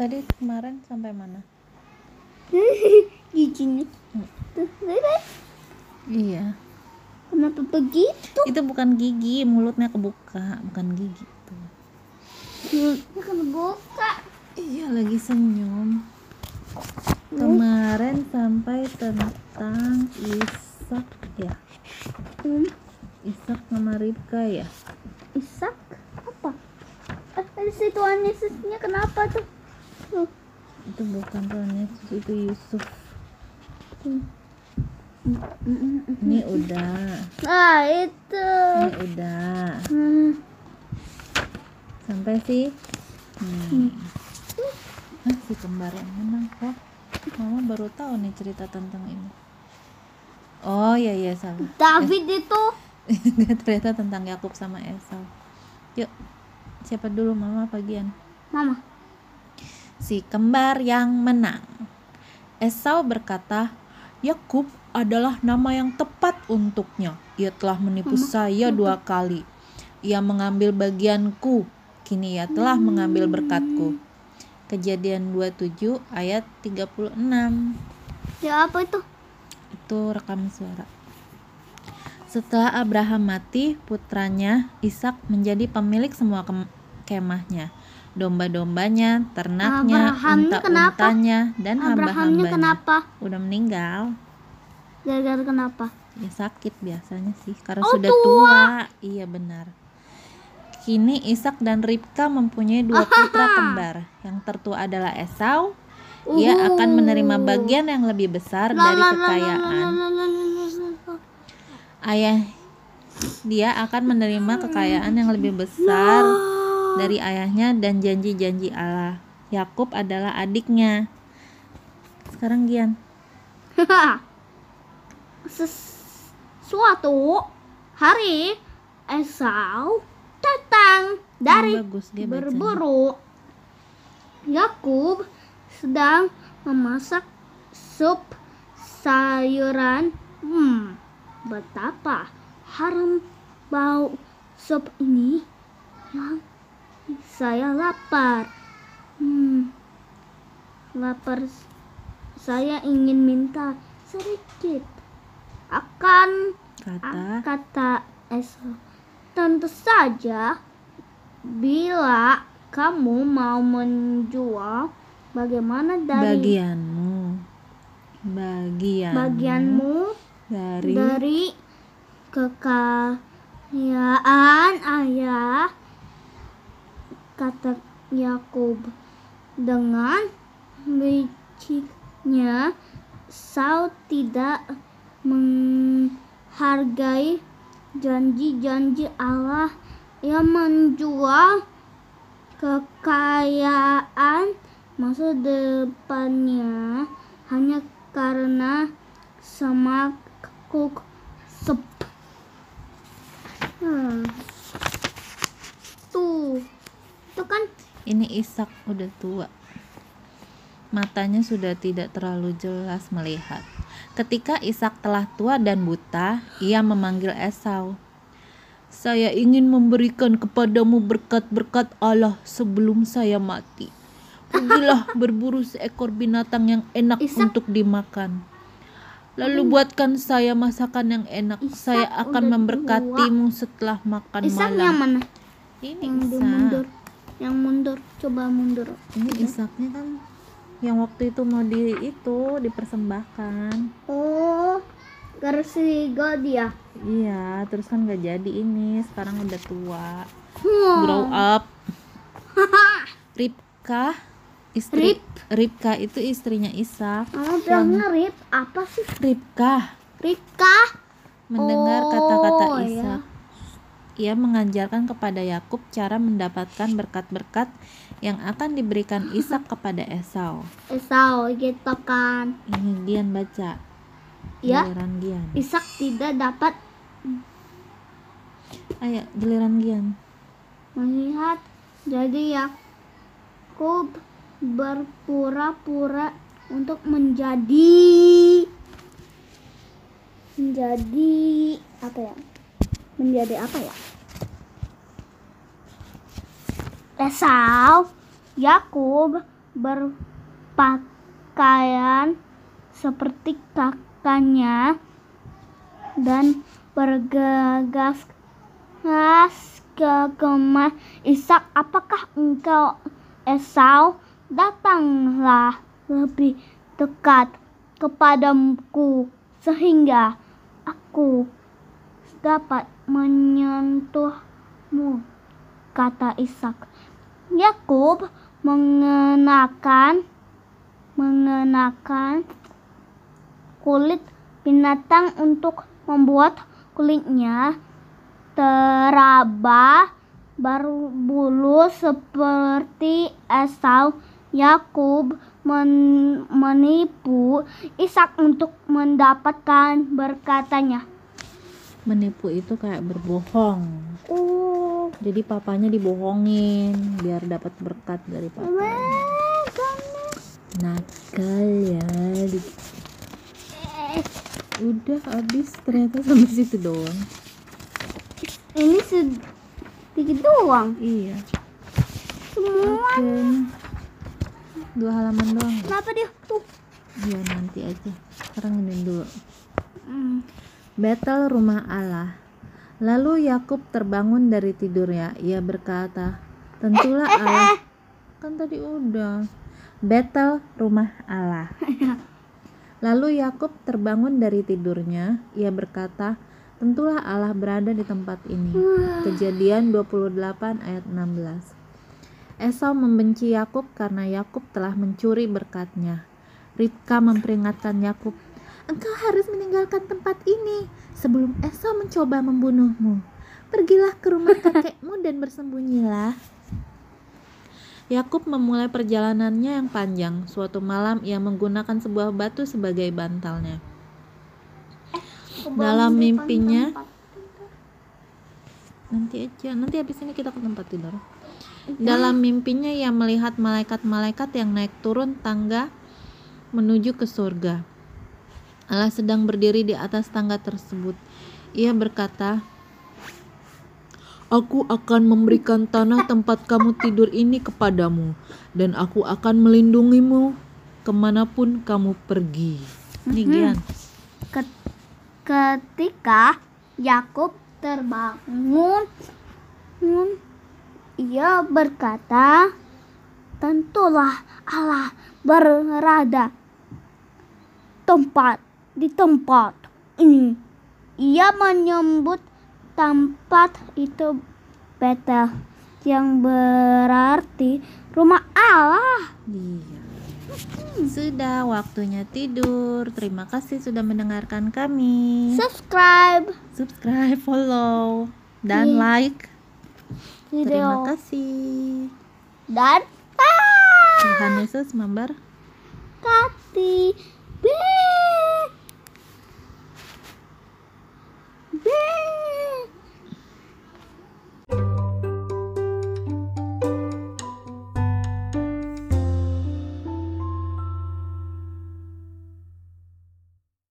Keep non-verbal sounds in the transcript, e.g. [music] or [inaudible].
tadi kemarin sampai mana? [laughs] Giginya Hmm. iya. Kenapa begitu? Itu bukan gigi mulutnya kebuka bukan gigi tuh. Mulutnya kan buka iya lagi senyum. Kemarin sampai tentang Ishak ya. Hmm. Ishak sama Ribka ya? Isak apa? Eh di situ Yesusnya kenapa tuh itu bukan Yesus itu Yusuf. Ini udah nah itu. Ini udah hmm. sampai sih hmm. Hah, si kembar yang menang. Kok mama baru tahu nih cerita tentang ini. Oh iya iya salah David itu. [laughs] Nggak, ternyata tentang Yakub sama Esau. Yuk siapa dulu mama bagian mama si kembar yang menang. Esau berkata Yakub adalah nama yang tepat untuknya. Ia telah menipu saya dua kali. Ia mengambil bagianku. Kini ia telah mengambil berkatku. Kejadian 27 ayat 36 ya apa itu? Itu rekam suara. Setelah Abraham mati, putranya Ishak menjadi pemilik semua kem- kemahnya, domba-dombanya, ternaknya, unta-untanya, dan Abrahamnya hamba-hambanya. kenapa Udah meninggal. gara-gara kenapa Ya sakit biasanya sih, karena Oh, sudah tua. Iya benar. Kini Ishak dan Ribka mempunyai dua putra kembar. Yang tertua adalah Esau. Ia Uhuh. akan menerima bagian yang lebih besar La, dari kekayaan la, la, la, la, la, la. ayah dia akan menerima kekayaan yang lebih besar dari ayahnya dan janji-janji Allah. Yakub adalah adiknya. Sekarang Gian. [laughs] Ses- suatu hari Esau datang dari Oh, bagus berburu. Yakub sedang memasak sup sayuran. Hmm, betapa harum bau sup ini. Yang saya lapar. Hmm, lapar. Saya ingin minta sedikit. Akan Kata kata Esau. Tentu saja bila kamu mau menjual bagaimana dari bagianmu. Bagian bagianmu dari dari kekayaan ayah kata Yakub dengan liciknya Esau tidak menghargai janji-janji Allah yang menjual kekayaan masa depannya hanya karena semakuk sup. Hmm. Tuh, itu kan ini Ishak udah tua. Matanya sudah tidak terlalu jelas melihat. Ketika Ishak telah tua dan buta, ia memanggil Esau. Saya ingin memberikan kepadamu berkat-berkat Allah sebelum saya mati. Pergilah [laughs] berburu seekor binatang yang enak Ishak- untuk dimakan. Lalu buatkan saya masakan yang enak. Ishak saya akan memberkatimu setelah makan Ishak malam. yang mana? Ini Yang mundur. Yang mundur, coba mundur. Ini Ishaknya kan yang waktu itu mau di itu dipersembahkan. Oh, versi God ya. Iya, terus kan gak jadi ini. Sekarang udah tua. Hmm. Grow up. [laughs] Ribka istri Rib. Ribka itu istrinya Ishak. Mama bilangnya Rip apa sih? Ribka Rika. mendengar Oh, kata-kata iya. Ia mengajarkan kepada Yakub cara mendapatkan berkat-berkat yang akan diberikan Ishak kepada Esau. Esau gitu kan. Ini Gian baca. Ya. Giliran Gian. Ishak tidak dapat Ayo, giliran Gian. melihat jadi Yakub berpura-pura untuk menjadi menjadi apa ya menjadi apa ya Esau Yakub berpakaian seperti kakaknya dan bergegas gas ke kamar Ishak. Apakah engkau Esau? Datanglah lebih dekat kepadaku sehingga aku dapat menyentuhmu, kata Ishak. Yakub mengenakan mengenakan kulit binatang untuk membuat kulitnya teraba berbulu seperti Esau. Yakub men- menipu Ishak untuk mendapatkan berkatanya. Menipu itu kayak berbohong. Oh, Jadi papanya dibohongin biar dapat berkat dari papa. Nakal ya. Udah habis ternyata sampai situ doang. ini sedikit doang. Iya. Semua. Oke. Dua halaman doang. ya? Kenapa dia tuh? Iya nanti aja. Sekarang ini dulu. Hmm. Battle rumah Allah. Lalu Yakub terbangun dari tidurnya. Ia berkata, "Tentulah Allah." Kan tadi udah. Battle rumah Allah. Lalu Yakub terbangun dari tidurnya. Ia berkata, "Tentulah Allah berada di tempat ini." Kejadian 28 ayat 16. Esau membenci Yakub karena Yakub telah mencuri berkatnya. Ribka memperingatkan Yakub, "Engkau harus meninggalkan tempat ini sebelum Esau mencoba membunuhmu. Pergilah ke rumah kakekmu dan bersembunyilah." Yakub memulai perjalanannya yang panjang. Suatu malam ia menggunakan sebuah batu sebagai bantalnya. Dalam mimpinya, nanti aja, nanti habis ini kita ke tempat tidur. Dalam mimpinya ia melihat malaikat-malaikat yang naik turun tangga menuju ke surga. Allah sedang berdiri di atas tangga tersebut. Ia berkata, Aku akan memberikan tanah tempat kamu tidur ini kepadamu, dan aku akan melindungimu ke mana pun kamu pergi. Ket- Ketika Yakub terbangun, hmm, ia berkata, "Tentulah Allah berada tempat di tempat ini." Ia menyebut tempat itu Betel yang berarti rumah Allah. Iya. Sudah waktunya tidur. Terima kasih sudah mendengarkan kami. Subscribe Subscribe, follow, dan Iya. like. Terima video kasih. dan bye. Tuhan Yesus memberkati.